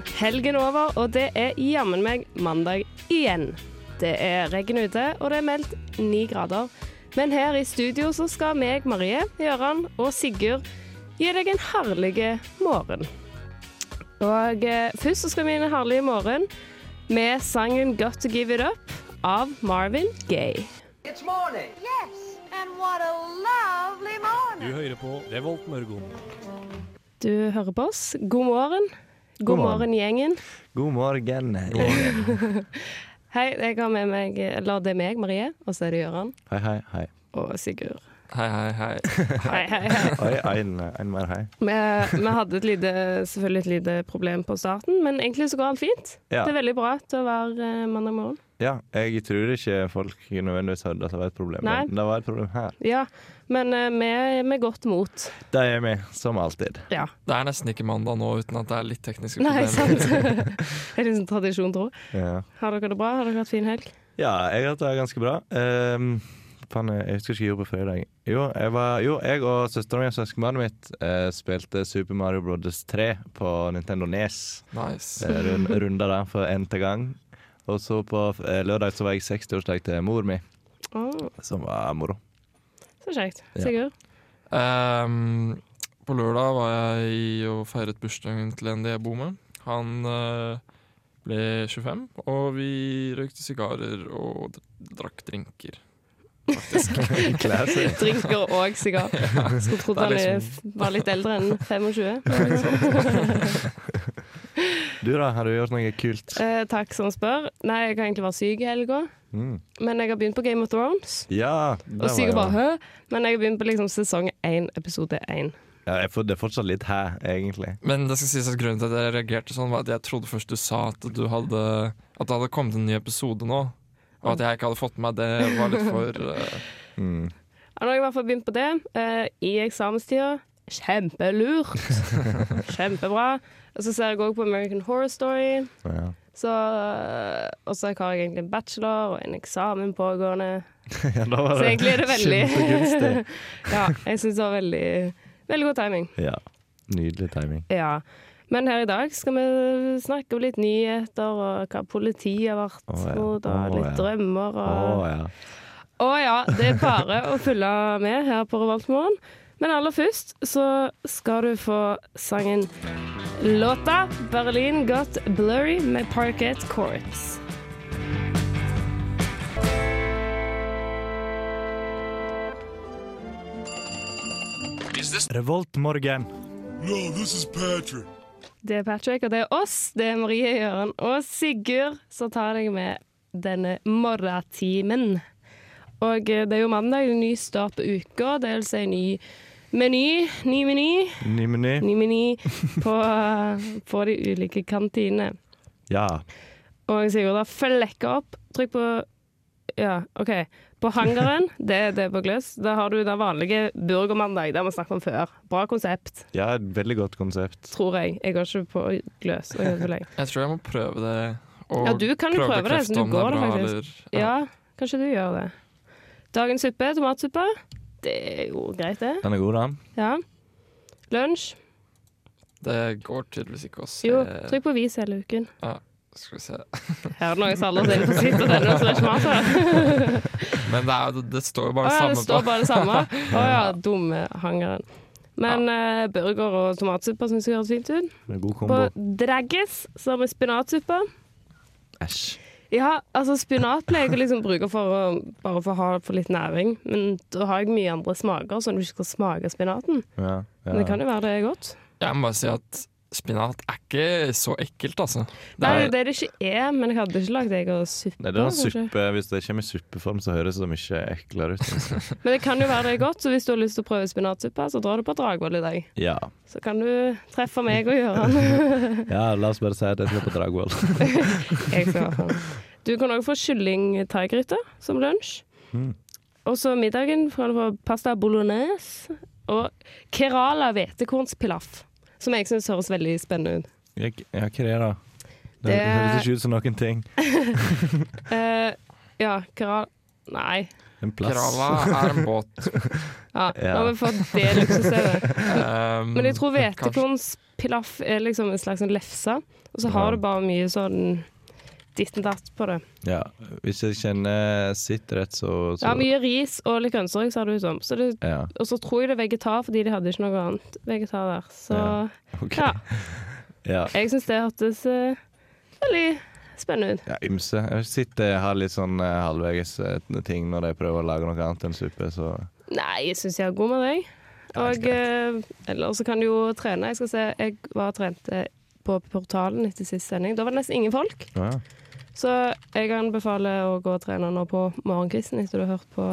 morgen! Helgen over, og det er jammen meg mandag igjen. Det er regn ute, og det er meldt ni grader. Men her i studio så skal meg, Marie, Gøran og Sigurd gi deg en herlig morgen. Og eh, først så skal vi inn en herlig morgen med sangen 'Got To Give It Up' av Marvin Gaye. It's morning. Yes, and what a lovely morning. Du hører på Revolt Mørgon. Du hører på oss. God morgen. God, God morgen. morgen, gjengen. God morgen. Hei, jeg har med meg Eller det er meg, Marie, og så er det Gøran Hei, hei, hei. og Sigurd. Hei, hei, hei. Hei, hei, hei. Oi, en, en mer hei. Vi, vi hadde et lite, selvfølgelig et lite problem på starten, men egentlig så går alt fint. Ja. Det er veldig bra til å være eh, mandag morgen. ja, jeg tror ikke folk nødvendigvis hadde at det var et problem, Nei. men det var et problem her. Ja, men vi med, med godt mot. Det er vi, som alltid. Ja. Det er nesten ikke mandag nå uten at det er litt tekniske Nei, sant? det er liksom tradisjon, tro. Ja, Har dere det bra? Har dere hatt fin helg? ja jeg har hatt det ganske bra. Um, fan, jeg husker ikke hva jeg gjorde på fredag. Jo, jeg, var, jo, jeg og søstera mi og søskenbarnet mitt eh, spilte Super Mario Brothers 3 på Nintendo Nes. Nice. Eh, Rund, runda der for n-te gang. Og så på eh, lørdag så var jeg 60-årsdag til mor mi, oh. som var moro. Så kjekt. Ja. Sigurd? Ehm, på lørdag var jeg i og feiret bursdagen til en jeg bor med. Han uh, ble 25, og vi røykte sigarer og drakk drinker. Faktisk. Drinker og sigar. Skulle trodd han liksom- var litt eldre enn 25. Du da, har du gjort noe kult? Eh, takk som spør. Nei, jeg har egentlig vært syk i helga, Mm. men jeg har begynt på Game of Thrones. Ja, det Og syk og bare hø. Men jeg har begynt på liksom sesong én, episode én. ja, jeg får, Det er fortsatt litt hæ, egentlig. Men det skal sies at grunnen til at jeg reagerte sånn, var at jeg trodde først du sa at du hadde At det hadde kommet en ny episode nå. Og at jeg ikke hadde fått med meg det, var litt for uh... Mm. Nå har jeg i hvert fall begynt på det Uh, i eksamenstida. Kjempelurt! Kjempebra. Og så ser jeg òg på American Horror Story. Ja. Så, eh, og så har jeg egentlig en bachelor og en eksamen pågående. ja, da var Så egentlig er det veldig. Ja, jeg syns det var veldig, veldig god timing. Ja. Nydelig timing. Ja. Men her i dag skal vi snakke om litt nyheter og hva politiet har vært oh, ja. mot, og Å, litt ja. drømmer Å og ja. Oh, ja, det er bare å følge med her på Revoltmorgen. Men aller først så skal du få sangen låta 'Berlin Got Blurry' med Parket Courts. Revoltmorgen. No, this is Patrick. Det er Patrick, og det er oss. Det er Marie Jøren og Sigurd som tar deg med denne morgentimen. Og eh, det er jo mandag, en ny start på uka. Det en si ny meny, ny meny, Ny meny. ny meny på, på de ulike kantinene. Ja. Og Sigurd har flekka opp. Trykk på Ja, OK. På hangaren, det, det er på gløss. Da har du den vanlige burgermandag. Det har vi snakket om før. Bra konsept, ja, et veldig godt konsept. tror jeg. Jeg går ikke på gløs. jeg jeg. Tror jeg må prøve det. Og Ja, du kan jo prøve det, bekrefte så du går det faktisk. eller- Ja, kanskje du gjør det. Dagens suppe, tomatsuppe. Det er jo greit, det. Den er god, den. Ja. Lunsj. Det går tydeligvis ikke å se Jo, trykk på vis hele uken. Ja, Skal vi se. Her er det noen som aldri ser på sitt, og det er noen som er mat her. Men det, er, det står jo bare ja, det det står bare det samme. Å ja, dumme hangeren. Men eh, burger og tomatsuppe syns jeg høres fint ut. Med er god På kombo. Draggis så har vi spinatsuppe. Æsj. Ja, altså spinat pleier jeg å liksom bruke for å bare for å ha for litt næring, men da har jeg mye andre smaker, så du ikke skal smake spinaten. Ja, ja. Men det kan jo være det er godt. Jeg må bare si at Spinat er ikke så ekkelt, altså. Det er Nei. jo det det ikke er, men jeg hadde ikke lagd egen suppe. Nei, det er suppe, hvis det kommer i suppeform, så høres det mye eklere ut. Men det kan jo være det er godt, så hvis du har lyst til å prøve spinatsuppe, så drar du på Dragvoll i dag. Ja. Så kan du treffe meg og Gøran. ja, la oss bare si at jeg skal på Dragvoll. Jeg skal i. Du kan òg få kylling-thaigryte som lunsj. Mm. Og så middagen får du få pasta bolognese og Kerala hvetekornspilaf. Som jeg syns høres veldig spennende ut. Ja, hva er det, da? Det, Det- høres ikke ut som noen ting. uh, ja, kral... Nei. En plass. Krala er en båt. Ja, Ja. Nå har vi fått det luksusstedet. Um, Men jeg tror hvetekornspilaff hvetekornspilaf er liksom en slags en lefse, og så har Ja. du bare mye sånn ditt og datt på det. Ja, hvis jeg kjenner sitt rett, så, så Ja, mye ris og litt grønnsaker, sa du som. Så det, Ja, og så tror jeg det er vegetar, fordi de hadde ikke noe annet vegetar der. Så Ja. Okay. ja, jeg syns det hørtes uh, veldig spennende ut. Ja, ymse. Jeg sitter har litt sånn uh, halvveis eh, ting når jeg prøver å lage noe annet enn suppe, så Nei, jeg syns jeg er god med deg. Og eh, Eller så kan du jo trene. Jeg skal se, jeg var og trente på Portalen etter sist sending. Da var det nesten ingen folk. ja. Så jeg anbefaler å gå og trene nå på morgenkvisten etter du har hørt på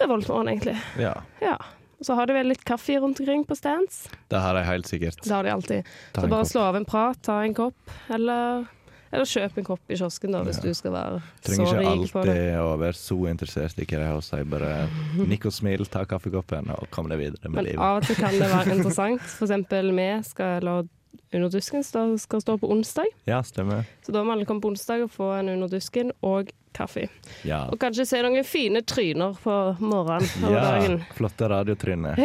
Revoltmorgen, egentlig. ja. Ja. Så har de vel litt kaffe rundt omkring på stands. Det har de helt sikkert. Det har de alltid. Ta Så bare kopp. slå av en prat, ta en kopp, eller, eller kjøp en kopp i kiosken, da, hvis Ja. du skal være Trenger så rik på det. Trenger ikke alltid å være så interessert i hva jeg har å si. Bare nikk og smil, ta kaffekoppen og kom deg videre med Men livet. av og til kan det være interessant. For eksempel vi skal, eller Under dusken skal, skal stå på onsdag. Ja, stemmer. Så da må alle komme på onsdag og få en Underdusken og kaffe. Ja. Og kanskje se noen fine tryner på morgenen og ja. dagen. Flotte radiotryner.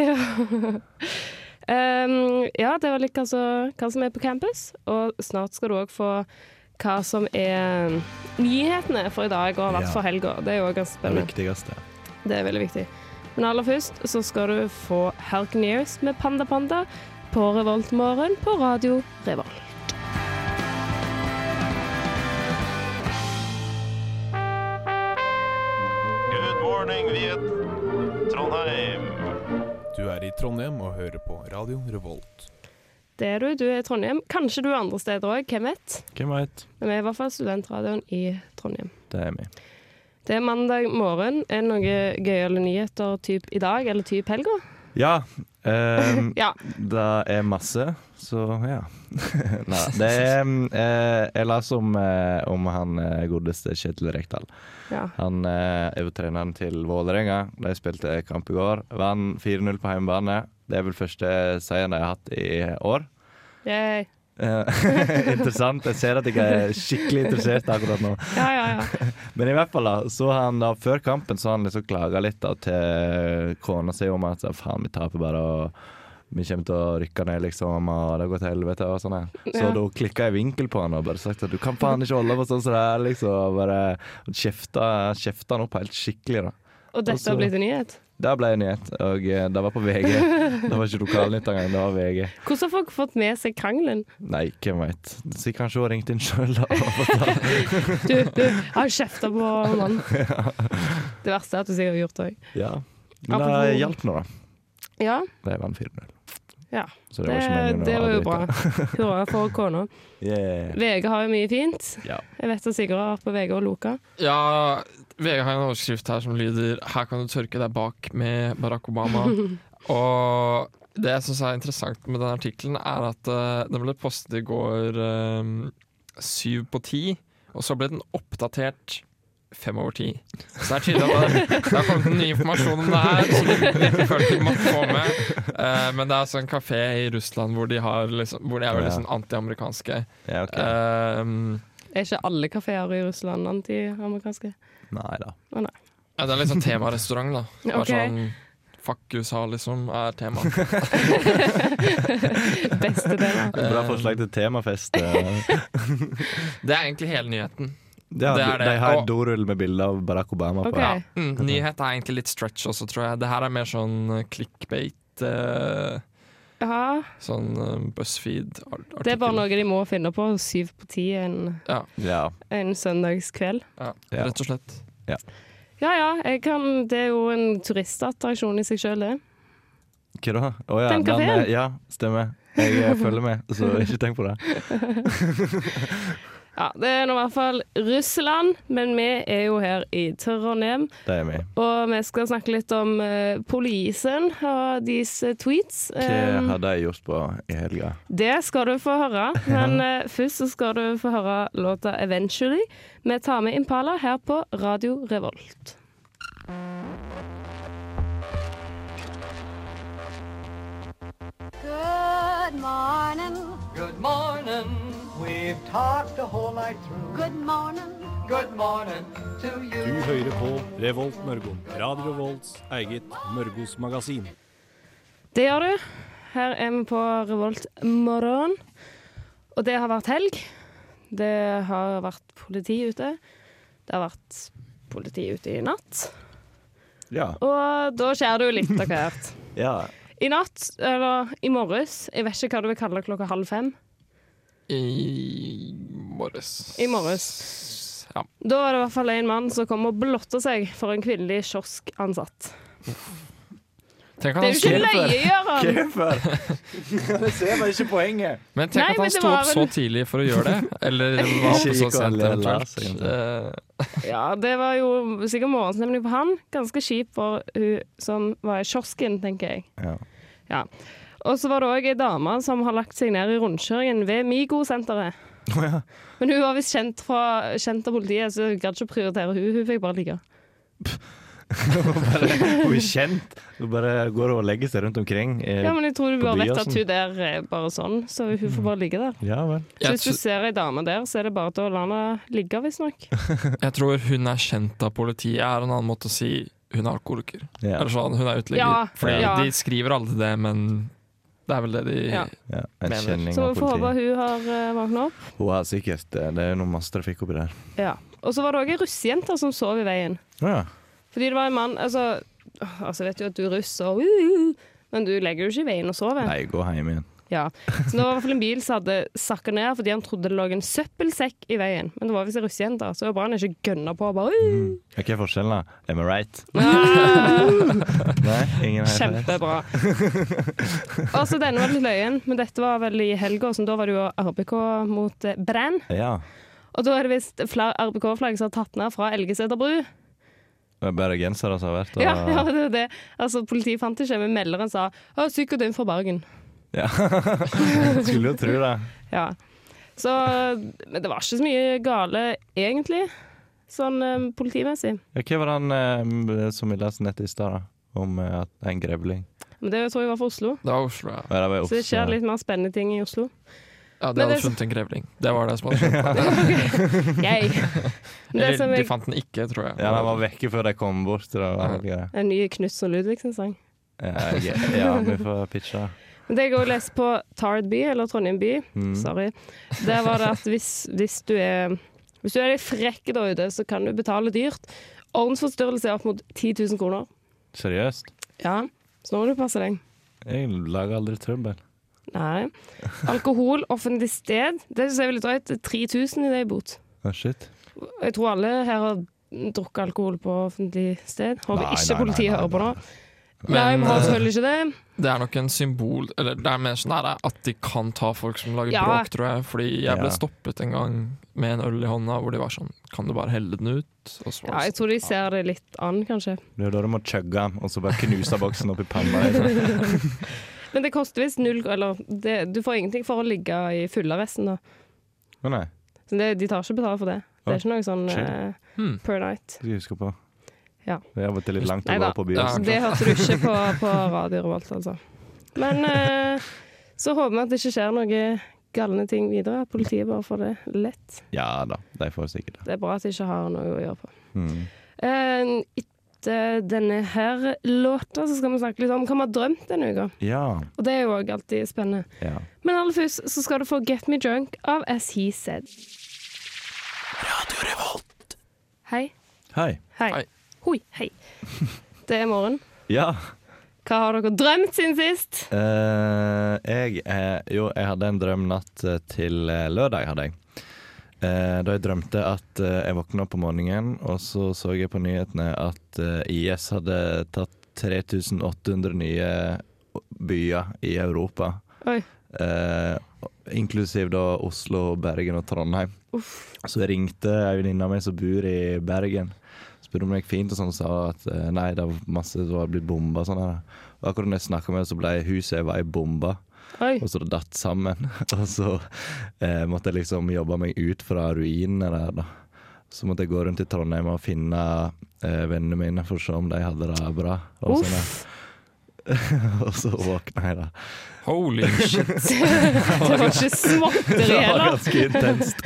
Um, ja, det var litt hva, så, hva som er på campus. Og snart skal du òg få hva som er nyhetene for i dag, og i hvert Ja. fall helga. Det er jo ganske Det spennende. viktigste. Det er veldig viktig. Men aller først så skal du få Halknears med Panda Panda på Revoltmorgen på radio Revolt. Good morning, Viet. Trondheim. Du er i Trondheim og hører på Radio Revolt. Det er du. Du er i Trondheim. Kanskje du er andre steder òg, hvem vet? Hvem vet? Men vi er i hvert fall studentradioen i Trondheim. Det er vi. Det er mandag morgen. Er det noen gøyale nyheter typ i dag, eller typ helga? Ja. Ehm, Ja. Det er masse, så ja. Nei, det er eh, Jeg leste om, eh, om han eh, godeste Kjetil Rekdal. ja. Han eh, er jo treneren til Vålerenga. De spilte kamp i går. Vant 4-0 på hjemmebane. Det er vel første seieren de har hatt i år. Yay. Eh, interessant. Jeg ser at jeg er skikkelig interessert akkurat nå. Ja, ja, ja. Men i hvert fall da, så han da før kampen så han liksom klaga litt da til kona si om at faen, vi taper bare og vi kommer til å rykke ned, liksom, og det går til helvete og sånn. Så Ja. da klikka jeg vinkel på han og bare sagt at du kan faen ikke holde på sånn som det her, liksom. Og bare kjefta, kjefta han opp helt skikkelig, da. Og dette har blitt en nyhet. Det ble en nyhet, og eh, det var på VG. Det var ikke Lokalnytt engang, det var VG. Hvordan har folk fått med seg krangelen? Nei, hvem veit. Så kanskje hun har ringt inn sjøl, da. Du, du har kjefta på mannen. Det verste er at du sikkert har gjort det òg. Ja. Men det hjalp nå, da. Ja, Det var en 4-0. Ja. Så det det, var det var jo bra. Hurra for kona. Yeah. VG har jo mye fint. Ja. Jeg vet at Sigurd har vært på VG og loka. Ja, VG har en overskrift her som lyder 'Her kan du tørke deg bak med Barack Obama'. og det jeg syns er interessant med den artikkelen, er at uh, den ble postet i går syv um, på ti, og så ble den oppdatert fem over ti. Så det er tydelig at det, det har kommet ny informasjon om det her, som de følte de måtte få med. Uh, men det er altså en kafé i Russland hvor de, har liksom, hvor de er veldig Ja. sånn antiamerikanske. Ja, okay. uh, Er ikke alle kafeer i Russland antiamerikanske? Nei da. Ja, det er liksom sånn temarestaurant, da. Bare Ok. sånn Fuck USA, liksom, er tema. Beste tema. Bra forslag til temafest. eh. Det er egentlig hele nyheten. Ja, Det er det. De har Og- en dorull med bilde av Barack Obama på. Ja. Mm, nyhet er egentlig litt stretch også, tror jeg. Det her er mer sånn clickbait. Eh, Ja, sånn eh, BuzzFeed-artikkel. det er bare noe de må finne på. Syv på ti en, Ja. en søndagskveld. Ja, Ja. rett og slett. Ja ja, jeg kan, det er jo en turistattraksjon i seg sjøl, det. Hva da? Å ja, Den kafeen. eh, ja, stemmer. Jeg eh, følger med, så ikke tenk på det. Ja, Det er nå i hvert fall Russland, men vi er jo her i Trondheim. Det er vi. Og vi skal snakke litt om uh, polisen og deres eh, tweets. Hva Um, hadde jeg gjort på i helga? det skal du få høre, men uh, først så skal du få høre låta 'Eventually' Vi tar med Impala her på Radio Revolt. Good morning. Good morning. We've talked the whole night through. Good morning. Good morning to Du hører på Revolt Mørgo. Radio Revolts eget Mørgos magasin. Det gjør du. Her er vi på Revolt morgen. Og det har vært helg. Det har vært politi ute. Det har vært politi ute i natt. Ja. Og da skjer det jo litt av hvert. ja. I natt, eller i morges, jeg vet ikke hva du vil kalle klokka halv fem. I morges. I morges. Ja. Da var det i hvert fall en mann som kom og blotta seg for en kvinnelig kioskansatt. Tenk Det er han jo ikke løye, Gøran! Hvorfor? Ser man ikke poenget. men tenk Nei, at han sto opp så tidlig for å gjøre det. Eller var oppe så sent eventuelt. Ja, det var jo sikkert morgenstemning på han. Ganske kjip for hun som var i kiosken, tenker jeg. Ja. Ja. Og så var det òg ei dame som har lagt seg ned i rundkjøringen ved Migo-senteret. Oh, ja. Men hun var visst kjent, kjent av politiet, så hun gadd ikke prioritere hun. Hun fikk bare ligge. bare, hun er kjent. Hun bare går og legger seg rundt omkring. eh, Ja, men jeg tror du bare vet at hun der er bare sånn, så hun får bare ligge der. ja vel. Så hvis du ser ei dame der, så er det bare til å la henne ligge, visstnok. jeg tror hun er kjent av politiet, er en annen måte å si hun er alkoholiker. Ja. Eller sånn, hun er uteligger. Ja, Fordi ja. de skriver aldri det, men det er vel det de Ja. ja. En Mener. Så vi får håpe hun har uh, våkna opp. Hun har sikkert eh, Det er noe masse trafikk oppi der. Ja. Og så var det òg ei russejente som sov i veien. Ja. Fordi det var en mann Altså, altså vet jo at du er russ og uh, Men du legger jo ikke i veien og sover. Nei, gå hjem igjen. Ja. Så det var i hvert fall en bil som hadde sakka ned fordi han trodde det lå en søppelsekk i veien. Men det var visst ei russejente, så det var bra han ikke gønna på. Bare, mm. Hva er forskjellen, da? Am I right? Nei, ingen er kjempebra. Og så denne var litt løyen, men dette var vel i helga, så da var det jo RBK mot eh, Brann. Ja. Og da er det visst RBK-flagg som har tatt ned fra Elgeseter bru. Det er bare gensere som har vært og Ja, ja, det er det. Altså, politiet fant ikke, men melderen sa «Å, sikkert en fra Bergen. Ja. Skulle jo tro det. Ja. Så, men det var ikke så mye gale, egentlig, sånn eh, politimessig. Ja, hva var han eh, som vi leste nett i stad, da? Om eh, at en grevling? Men det tror jeg var for Oslo. Det var Oslo, ja. Ja, det var Så det skjer litt mer spennende ting i Oslo. ja de Men hadde det- funnet en grevling. Det var det som hadde skjedd. Yay. Men det som Eller de jeg, fant den ikke, tror jeg. Ja, den var vekke før de kom bort. Det var veldig greit. en ny Knutsen Ludvigsen-sang. Ja, ja, ja, vi får pitche. Det jeg òg leste på Tard by, eller Trondheim by, Mm. sorry, der var det at hvis, hvis du er Hvis du er litt frekk der ute, så kan du betale dyrt. Ordensforstyrrelse er opp mot 10 000 kroner. Seriøst? Ja, så nå må du passe deg. Jeg lager aldri trøbbel. Nei. Alkohol, offentlig sted. Det syns jeg er litt drøyt. 3000 i det i bot. Ah, shit. Jeg tror alle her har drukket alkohol på offentlig sted. Håper ikke politiet hører på nå. Men har eh, selvfølgelig ikke det. det er nok en symbol Eller det er mer sånn at de kan ta folk som lager Ja. bråk, tror jeg. Fordi jeg ble stoppet en gang med en øl i hånda hvor de var sånn Kan du bare helle den ut? Og så Ja, jeg tror de ser det litt an, kanskje. Det er da du må chugge, og så bare knuse boksen opp i panna. Liksom. Men det koster visst null Eller det, du får ingenting for å ligge i fullarresten, da. Oh, nei, Så det, de tar ikke betalt for det. Det er ikke noe sånn Hmm. per night. det skal jeg huske på. Ja. Det er av og til litt langt å gå på Ja. byen. Det hørte du ikke på, på Radio Revolt, altså. Men eh, så håper vi at det ikke skjer noe galne ting videre. At politiet bare får det lett. Ja da, de får sikkert det. Det er bra at de ikke har noe å gjøre på. Mm. Eh, etter denne her låta så skal vi snakke litt om hva vi har drømt denne uka. Ja. Og det er jo òg alltid spennende. ja. Men aller først så skal du få Get Me Drunk av As He Said. Radio Hei. Hei. Hei. Hei. Hoi. Hei. Det er morgen. Ja. Hva har dere drømt siden sist? Eh, jeg eh, Jo, jeg hadde en drøm natt eh, til eh, lørdag, hadde jeg. Eh, da jeg drømte at eh, jeg våkna opp på morgenen, og så så jeg på nyhetene at IS hadde tatt 3800 nye byer i Europa. Oi. inklusiv da Oslo, Bergen og Trondheim. Så jeg ringte ei venninne av meg som bor i Bergen. Spurte om det gikk fint, og sånn, og sa at eh, nei, det var masse som var blitt bomba. Sånn. Og akkurat når jeg snakka med henne, så ble huset jeg var i, bomba. Oi. Og så det datt sammen. og så eh, måtte jeg liksom jobbe meg ut fra ruinene der, da. Så måtte jeg gå rundt i Trondheim og finne eh, vennene mine for å se om de hadde det bra. Og, sånn, og så våkna jeg, da. Holy shit. Det var ikke småtteri Det var ganske intenst.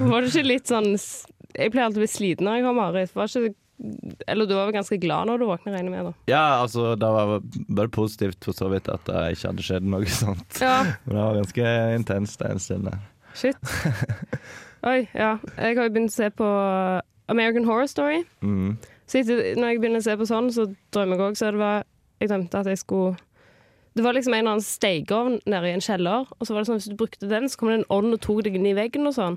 Var det ikke litt sånn Jeg pleier alltid å bli sliten når jeg har mareritt. Eller du var vel ganske glad når du våkner, regner jeg med? da Ja, altså, det var bare positivt for så vidt at det ikke hadde skjedd noe sånt. Ja, Men det var ganske intenst en stund der. shit. Oi, ja. Jeg har jo begynt å se på American Horror Story. Mm. Så etter, når jeg begynner å se på sånn, så drømmer jeg òg. Så det var Jeg drømte at jeg skulle Det var liksom en eller annen stekeovn nede i en kjeller, og så var det sånn hvis du brukte den, så kom det en ånd og tok deg inn i veggen og sånn.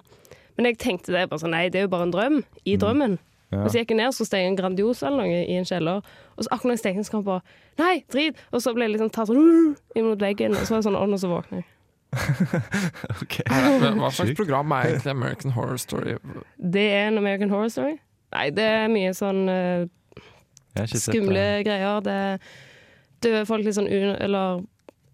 Men jeg tenkte det bare sånn Nei, det er jo bare en drøm. I drømmen. Ja. Og så gikk jeg ned, så steg en Grandiosa eller noe i en kjeller. Og så akkurat når jeg stekte den, så kom jeg på Nei, drit! Og så ble jeg liksom tatt sånn imot veggen, og så var det sånn ånd, og så våkner jeg. okay. Men Hva slags program er egentlig American Horror Story? Det er en American Horror Story. Nei, det er mye sånn Jeg sett skumle greier. Det døde folk litt sånn un Eller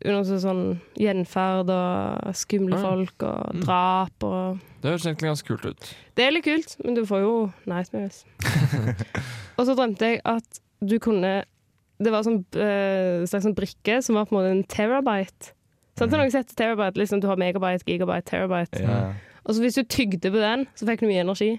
under sånn gjenferd og skumle folk og Mm. drap og Det høres egentlig ganske kult ut. Det er litt kult, men du får jo nightmares. og så drømte jeg at du kunne Det var sånn eh, slags sånn brikke som var på en måte en terabyte. Sant det er noe som terabyte? Liksom, du har megabyte, gigabyte, terabyte. Ja. Og så hvis du tygde på den, så fikk du mye energi.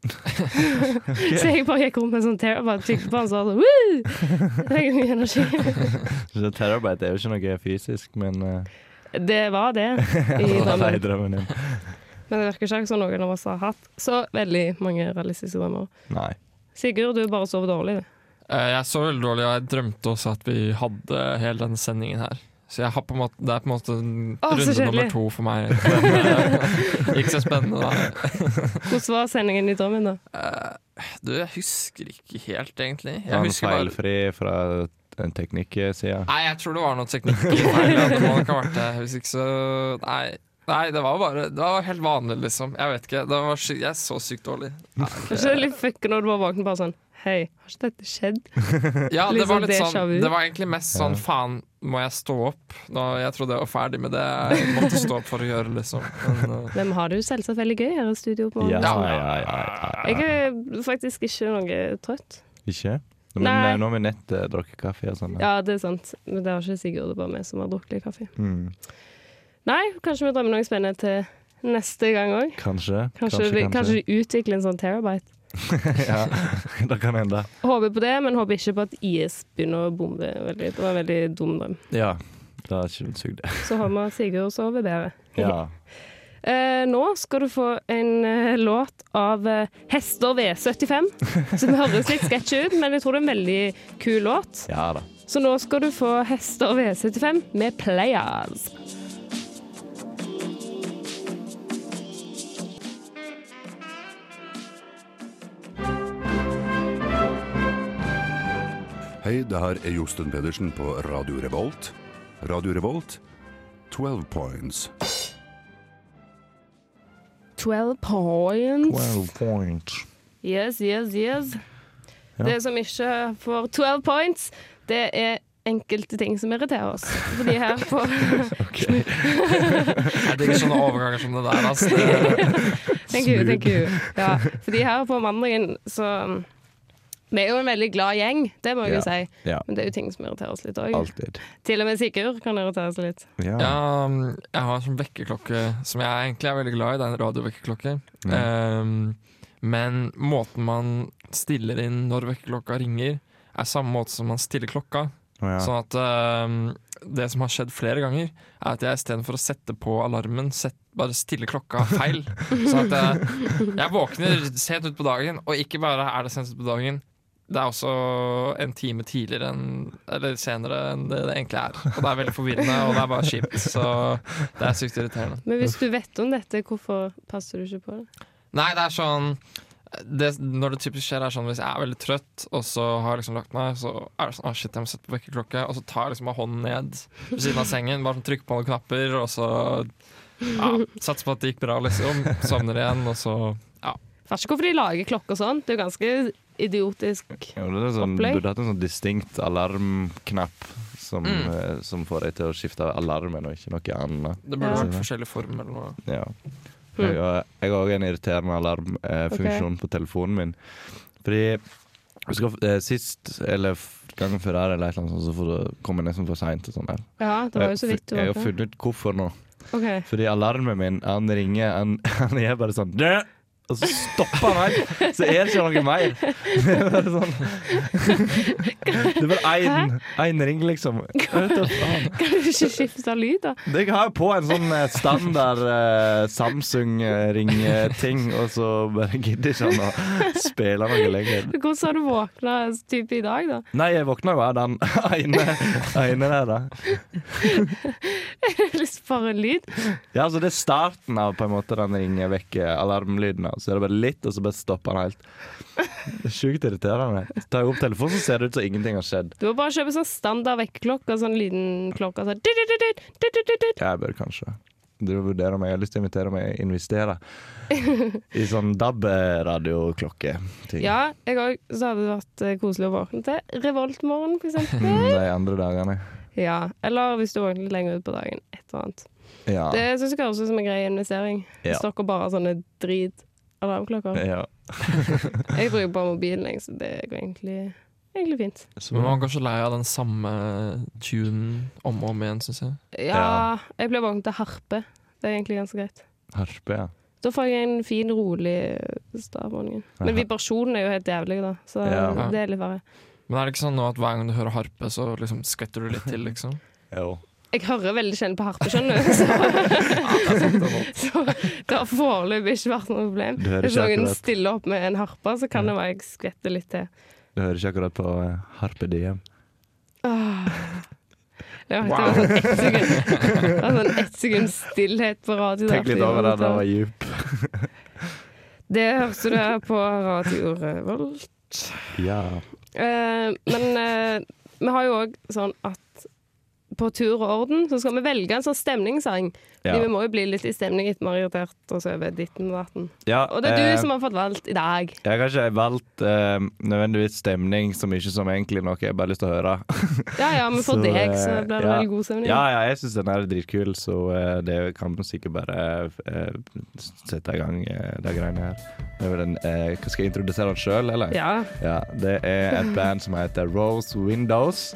Så jeg bare gikk rundt med en sånn terabyte, tykte på den, så var det sånn Woo! Mye energi. Så Terabyte er jo ikke noe fysisk, men uh, Det var det i det var drømmen. drømmen din. Men det virker ikke som noen av oss har hatt så veldig mange realistiske drømmer. Nei. Sigurd, du bare sover dårlig. du. Eh, Jeg sov veldig dårlig, og jeg drømte også at vi hadde hele denne sendingen her. Så jeg har på en måte, det er på en måte Åh, runde kjellig. nummer to for meg. Men, ikke så spennende, da. Hvordan var sendingen i drømmen, da? Uh, Du, jeg husker ikke helt, egentlig. Jeg Var han husker bare feilfri fra en teknikksida? Nei, jeg tror det var noe teknikk i feil. ja, Det må nok ha vært det. Hvis ikke så Nei. Nei, det var bare Det var helt vanlig, liksom. Jeg vet ikke. Det var sy jeg er så sykt dårlig. Nei, Det er ikke litt fucka når du bare våkner bare sånn Hei, har ikke dette skjedd? Ja, det var sånn litt sånn. Det var egentlig mest sånn faen, må jeg stå opp? Da jeg trodde jeg var ferdig med det jeg måtte stå opp for å gjøre, liksom. Men, uh, Men har det jo selvsagt veldig gøy her i studio. på Ja, ja, ja, ja, ja. Jeg er faktisk ikke noe trøtt. Ikke? Men Nei. eh, nå har vi nett uh, drukket kaffe og sånn. Ja, det er sant. Men det har ikke Sigurd, det bare vi som har drukket litt kaffe. Mm. Nei, kanskje vi drømmer noe spennende til neste gang òg. Kanskje. Kanskje, kanskje, kanskje de utvikler en sånn terabyte. ja, det kan hende. Håper på det, men håper ikke på at IS begynner å bombe veldig. Det var en veldig dum drøm. Ja, det er ikke sugd. Så håper vi at Sigurd sover bedre. Ja. Eh, nå skal du få en eh, låt av eh, Hester V75, som høres litt sketsj ut, men jeg tror det er en veldig kul låt. ja da. Så nå skal du få Hester V75 med Players. Hei, det her er Josten Pedersen på Radio Revolt. Radio Revolt, 12 points. 12 points. 12 points. Yes, yes, yes. Ja. Det som ikke får 12 points, det er enkelte ting som irriterer oss. Fordi her på Ok. jeg digger sånne overganger som det der. Altså. Thank you, thank you. Ja, fordi her på mandagen så Vi er jo en veldig glad gjeng, det må jeg jo Ja. si. Ja, Men det er jo ting som irriterer oss litt òg. Til og med Sigurd kan irritere seg litt. Ja. ja, um, jeg har en sånn vekkerklokke som jeg egentlig er veldig glad i. Det er en radiovekkerklokke. Um, men måten man stiller inn når vekkerklokka ringer, er samme måte som man stiller klokka. Oh, ja. Sånn at um, det som har skjedd flere ganger, er at jeg istedenfor å sette på alarmen, sett, bare stiller klokka feil. sånn at jeg, jeg våkner sent utpå dagen, og ikke bare er det sent utpå dagen. Det er også en time tidligere enn, eller senere enn det det egentlig er. Og det er veldig forvirrende, og det er bare kjipt. Så det er sykt irriterende. Men hvis du vet om dette, hvorfor passer du ikke på det? Nei, det er sånn det, når det typisk skjer, er sånn hvis jeg er veldig trøtt, og så har jeg liksom lagt meg, så er det sånn ah, shit, jeg må sette på vekkerklokke, og så tar jeg liksom bare hånden ned ved siden av sengen, bare sånn trykker på noen knapper, og så ja, satser på at det gikk bra, liksom. Sovner igjen, og så ja. Fatter ikke hvorfor de lager klokker sånn. Det er jo ganske idiotisk. Det er sånn, Opplegg. burde hatt en sånn distinkt alarmknapp som, Mm. eh, som får deg til å skifte alarmen, og ikke noe annet. Det burde Ja. vært forskjellig form eller noe. Ja. Hmm. Jeg har òg en irriterende alarmfunksjon på telefonen min. Fordi jeg skal, eh, Sist, eller gangen før der, eller et eller annet så får du komme nesten for seint. Sånn. Ja, det var jo så vidt du jeg har funnet ut hvorfor nå. Okay. Fordi alarmen min, han ringer Han, han er bare sånn «Dø!» Og så stopper han helt, så er det ikke noe mer. Det er bare sånn Det er bare én, ring, liksom. Kan du ikke skifte lyd, da? Jeg har jo på en sånn eh, standard eh, Samsung-ring-ting, og så bare gidder ikke han å spille noe lenger. Hvordan har du våkna type i dag, da? Nei, jeg våkna jo av den ene, ene der, da. Lyst bare en lyd? Ja, altså Det er starten av på en måte den ringe-vekk-alarmlyden. Så er det bare litt, og så bare stopper han helt. Sjukt irriterende. Så tar jeg opp telefonen, så ser det ut som ingenting har skjedd. Du må bare kjøpe sånn standard vekkerklokke, sånn liten klokke. Sånn. Jeg bør kanskje Du vurderer meg. Jeg har lyst til å invitere meg investere i sånn DAB-radioklokke. Ja, jeg òg. Så hadde det vært eh, koselig å våkne til Revoltmorgen, for eksempel. De andre dagene. Ja, eller hvis du våkner litt lenger ut på dagen. Et eller annet. Ja. Det syns jeg høres ut som en grei investering. Ja. Hvis dere bare har sånne drit-alarmklokker. ja. Jeg bruker bare mobilen, så det går egentlig, egentlig fint. Men man går så lei av den samme tunen om og om igjen, syns jeg. Ja, jeg blir vant til harpe. Det er egentlig ganske greit. Harpe, ja. Da får jeg en fin, rolig start morgenen. Men vibrasjonen er jo helt jævlig, da. Så Ja. det er litt verre. Men er det ikke sånn nå at hver gang du hører harpe, så liksom skvetter du litt til, liksom? Jo. Jeg hører veldig sjelden på harpe, skjønner du. Så, så det har foreløpig ikke vært noe problem. Hvis noen stiller opp med en harpe, så kan det være jeg skvetter litt til. du hører ikke akkurat på eh, Harpe Diem. Åh. Det var, det var sånn ett sekund, det var sånn ett sekund stillhet på radio. Tenk litt over det, det var djup. Det hørte du på Radio Revolt. Ja. Eh, men eh, vi har jo òg sånn at på tur og orden så skal vi velge en sånn stemningssang. Ja. Vi må jo bli litt i stemning etter vi har irritert oss over ditten og datten. ja Og det er eh, du som har fått valgt i dag. Jeg har ikke valgt eh, nødvendigvis stemning så mye som egentlig noe jeg bare har lyst til å høre. Ja ja, men for Så, deg så eh, blir det ja. veldig god stemning. Ja, ja, jeg syns den er dritkul, så eh, det kan man sikkert bare eh, sette i gang eh, de greiene her. Det er vel en, eh, skal jeg introdusere den sjøl, eller? Ja. Ja, det er et band som heter Rose Windows,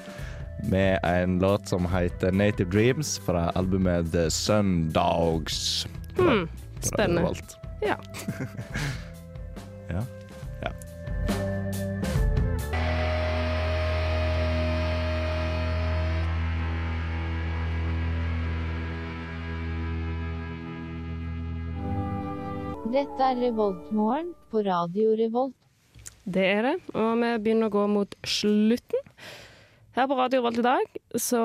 med en låt som heter Native Dreams fra albumet The Sundogs. Hmm, spennende. Ja. ja. ja. Dette er Revoltmorgen på Radio Revolt. Det er det. Og vi begynner å gå mot slutten. Her på Radio Revolt i dag så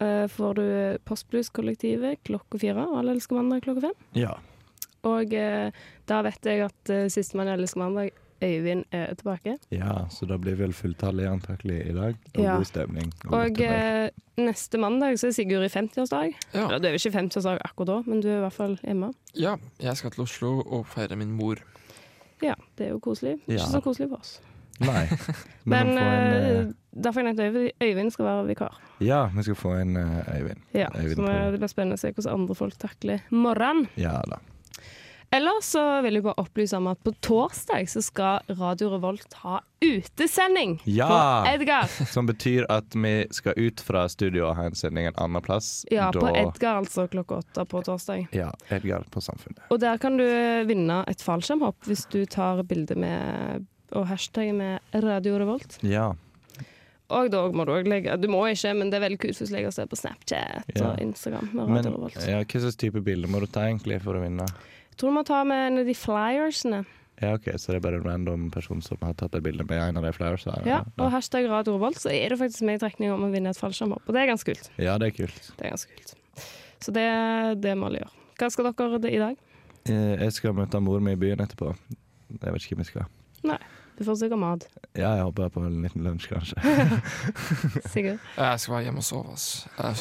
eh, får du Postblues-kollektivet klokka fire, og Alle elsker mandag klokka fem. ja. Og eh, da vet jeg at uh, sistemann i elsker mandag, Øyvind, er tilbake. Ja, så da blir vel fulltallig antakelig i dag. Og Ja. god stemning. Og Og eh, neste mandag så er Sigurd i 50-årsdag. Ja. Du er jo ikke 50-årsdag akkurat da, men du er i hvert fall hjemme. ja, jeg skal til Oslo og feire min mor. Ja, det er jo koselig. Ja. Ikke så koselig for oss. Nei. Men men får eh, eh, derfor har jeg nevnt Øyvind, skal være vikar. Ja, vi skal få en eh, Øyvind. Ja, Øyvind så det blir spennende å se hvordan andre folk takler morgenen. Ja da. Ellers så vil jeg bare opplyse om at på torsdag så skal Radio Revolt ha utesending Ja! på Edgar. Som betyr at vi skal ut fra studio og ha en sending en annen plass. Ja, på Edgar altså klokka åtte på torsdag. Ja, Edgar på Samfunnet. Og der kan du vinne et fallskjermhopp hvis du tar bilde med og hashtag med Radio Revolt. Ja. Og da må du òg legge Du må ikke, men det er veldig kult hvis du legger oss på Snapchat Ja. og Instagram. med Men Radio Revolt. ja, hva slags type bilder må du ta egentlig for å vinne? Jeg tror du må ta med en av de flyersene. Ja, ok, Så det er bare en random person som har tatt et bilde med en av de flyersene? Ja, og hashtag Radio Revolt, så er det faktisk med i trekning om å vinne et fallskjermhopp. Og det er ganske kult. ja, det er kult. Det er ganske kult. Så det, det må alle gjøre. Hva skal dere i dag? Eh, Jeg skal møte mor mi i byen etterpå. jeg vet ikke hvem jeg skal. Nei. Du får sikkert mat. Ja, jeg håper på en liten lunsj, kanskje. Sikkert. Jeg skal være hjemme og sove, ass.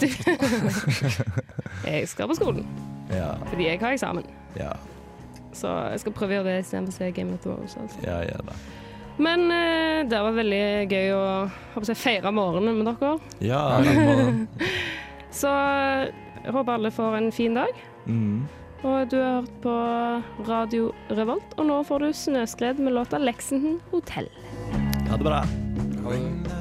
Jeg skal på skolen Ja, fordi jeg har eksamen. ja, Så jeg skal prøve å gjøre det istedenfor å se Game of Thrones. Altså. ja, ja da. Men eh, det var veldig gøy å håper jeg, feire morgenen med dere. Ja, i. Så jeg håper alle får en fin dag. mm. Og du har hørt på Radio Revolt, og nå får du Snøskred med låta 'Lexington Hotel'. Ha det bra. Ha det.